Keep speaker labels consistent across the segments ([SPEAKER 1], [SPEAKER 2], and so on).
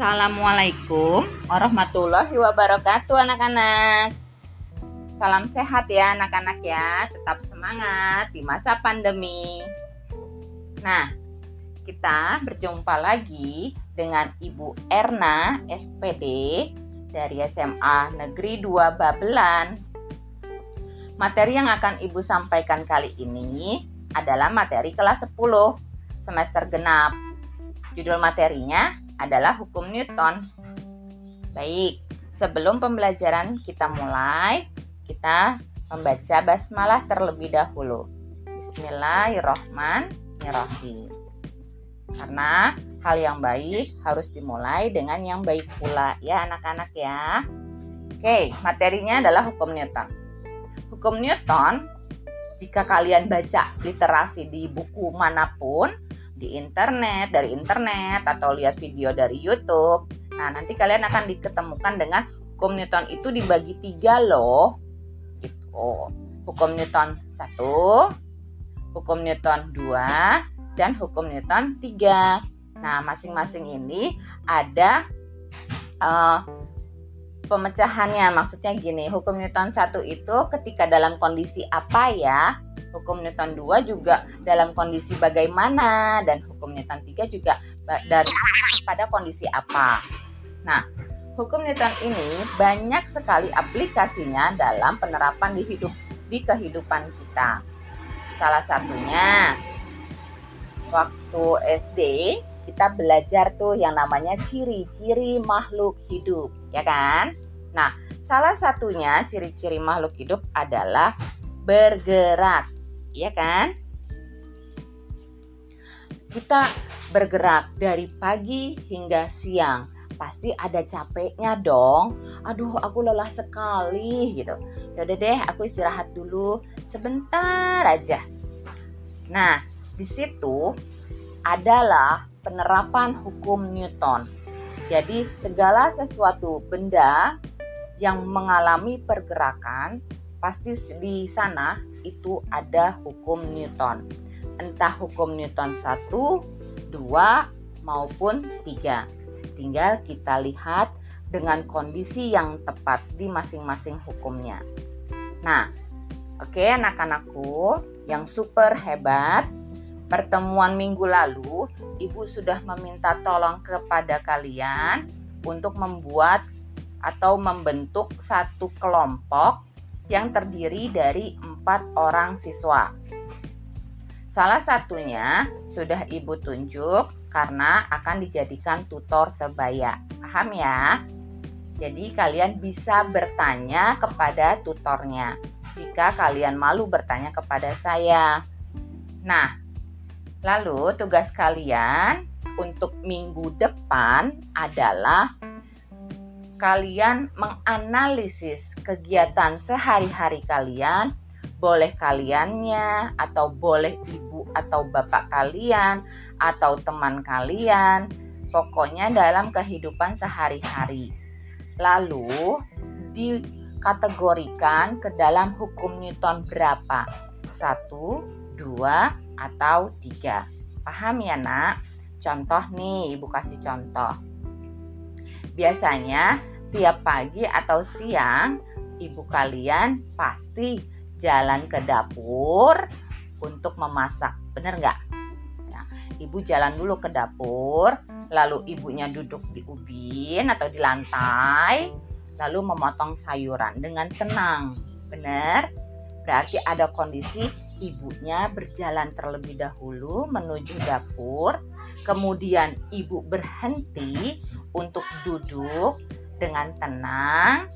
[SPEAKER 1] Assalamualaikum warahmatullahi wabarakatuh anak-anak. Salam sehat ya anak-anak ya. Tetap semangat di masa pandemi. Nah, kita berjumpa lagi dengan Ibu Erna SPD dari SMA Negeri 2 Babelan. Materi yang akan Ibu sampaikan kali ini adalah materi kelas 10 semester genap. Judul materinya adalah hukum Newton. Baik, sebelum pembelajaran kita mulai, kita membaca basmalah terlebih dahulu. Bismillahirrohmanirrohim. Karena hal yang baik harus dimulai dengan yang baik pula ya anak-anak ya. Oke, materinya adalah hukum Newton. Hukum Newton, jika kalian baca literasi di buku mana pun, di internet, dari internet atau lihat video dari YouTube. Nah, nanti kalian akan diketemukan dengan hukum Newton itu dibagi tiga loh. Gitu. Hukum Newton satu, hukum Newton dua, dan hukum Newton tiga. Nah, masing-masing ini ada uh, pemecahannya. Maksudnya gini, hukum Newton satu itu ketika dalam kondisi apa ya? hukum Newton 2 juga dalam kondisi bagaimana dan hukum Newton 3 juga dari pada kondisi apa. Nah, hukum Newton ini banyak sekali aplikasinya dalam penerapan di hidup di kehidupan kita. Salah satunya waktu SD kita belajar tuh yang namanya ciri-ciri makhluk hidup, ya kan? Nah, salah satunya ciri-ciri makhluk hidup adalah bergerak Iya kan? Kita bergerak dari pagi hingga siang. Pasti ada capeknya dong. Aduh, aku lelah sekali gitu. Yaudah deh, aku istirahat dulu sebentar aja. Nah, di situ adalah penerapan hukum Newton. Jadi, segala sesuatu benda yang mengalami pergerakan pasti di sana itu ada hukum Newton. Entah hukum Newton 1, 2, maupun 3. Tinggal kita lihat dengan kondisi yang tepat di masing-masing hukumnya. Nah, oke okay, anak-anakku yang super hebat, pertemuan minggu lalu Ibu sudah meminta tolong kepada kalian untuk membuat atau membentuk satu kelompok yang terdiri dari empat orang siswa. Salah satunya sudah Ibu tunjuk karena akan dijadikan tutor sebaya. Paham ya? Jadi kalian bisa bertanya kepada tutornya jika kalian malu bertanya kepada saya. Nah, lalu tugas kalian untuk minggu depan adalah kalian menganalisis kegiatan sehari-hari kalian, boleh kaliannya atau boleh ibu atau bapak kalian atau teman kalian, pokoknya dalam kehidupan sehari-hari. Lalu dikategorikan ke dalam hukum Newton berapa? Satu, dua, atau tiga. Paham ya nak? Contoh nih, ibu kasih contoh. Biasanya tiap pagi atau siang ibu kalian pasti jalan ke dapur untuk memasak. Bener nggak? Ya, ibu jalan dulu ke dapur, lalu ibunya duduk di ubin atau di lantai, lalu memotong sayuran dengan tenang. Bener? Berarti ada kondisi ibunya berjalan terlebih dahulu menuju dapur, kemudian ibu berhenti untuk duduk dengan tenang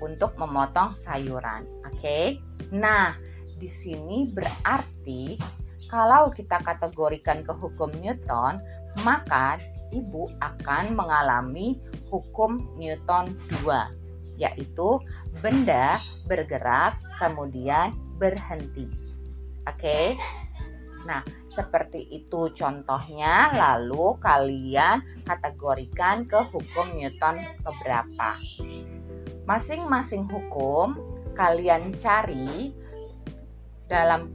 [SPEAKER 1] untuk memotong sayuran. Oke. Okay? Nah, di sini berarti kalau kita kategorikan ke hukum Newton, maka ibu akan mengalami hukum Newton 2, yaitu benda bergerak kemudian berhenti. Oke. Okay? Nah, seperti itu contohnya, lalu kalian kategorikan ke hukum Newton keberapa. Masing-masing hukum kalian cari dalam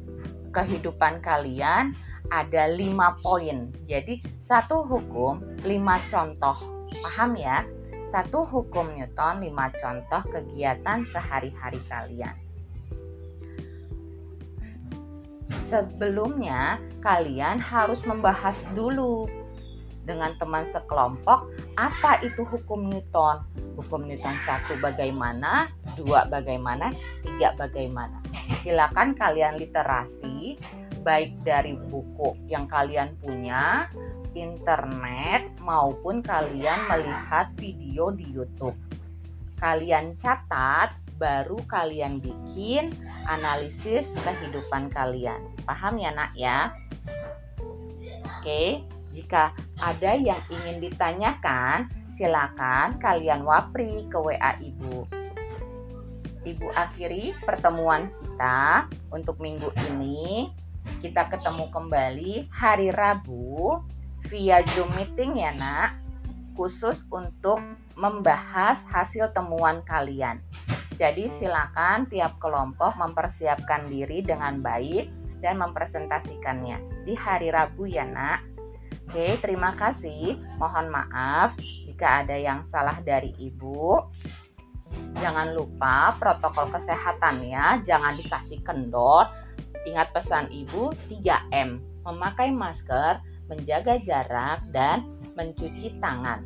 [SPEAKER 1] kehidupan kalian ada lima poin. Jadi satu hukum lima contoh. Paham ya? Satu hukum Newton, lima contoh kegiatan sehari-hari kalian. Sebelumnya, kalian harus membahas dulu dengan teman sekelompok apa itu hukum Newton. Hukum Newton satu bagaimana, dua bagaimana, tiga bagaimana. Silakan kalian literasi baik dari buku yang kalian punya internet maupun kalian melihat video di YouTube. Kalian catat, baru kalian bikin analisis kehidupan kalian. Paham ya, Nak ya? Oke, jika ada yang ingin ditanyakan, silakan kalian wapri ke WA Ibu. Ibu akhiri pertemuan kita untuk minggu ini. Kita ketemu kembali hari Rabu via Zoom meeting ya nak khusus untuk membahas hasil temuan kalian. Jadi silakan tiap kelompok mempersiapkan diri dengan baik dan mempresentasikannya di hari Rabu ya nak. Oke, terima kasih. Mohon maaf jika ada yang salah dari Ibu. Jangan lupa protokol kesehatan ya, jangan dikasih kendor. Ingat pesan Ibu 3M, memakai masker, menjaga jarak, dan mencuci tangan.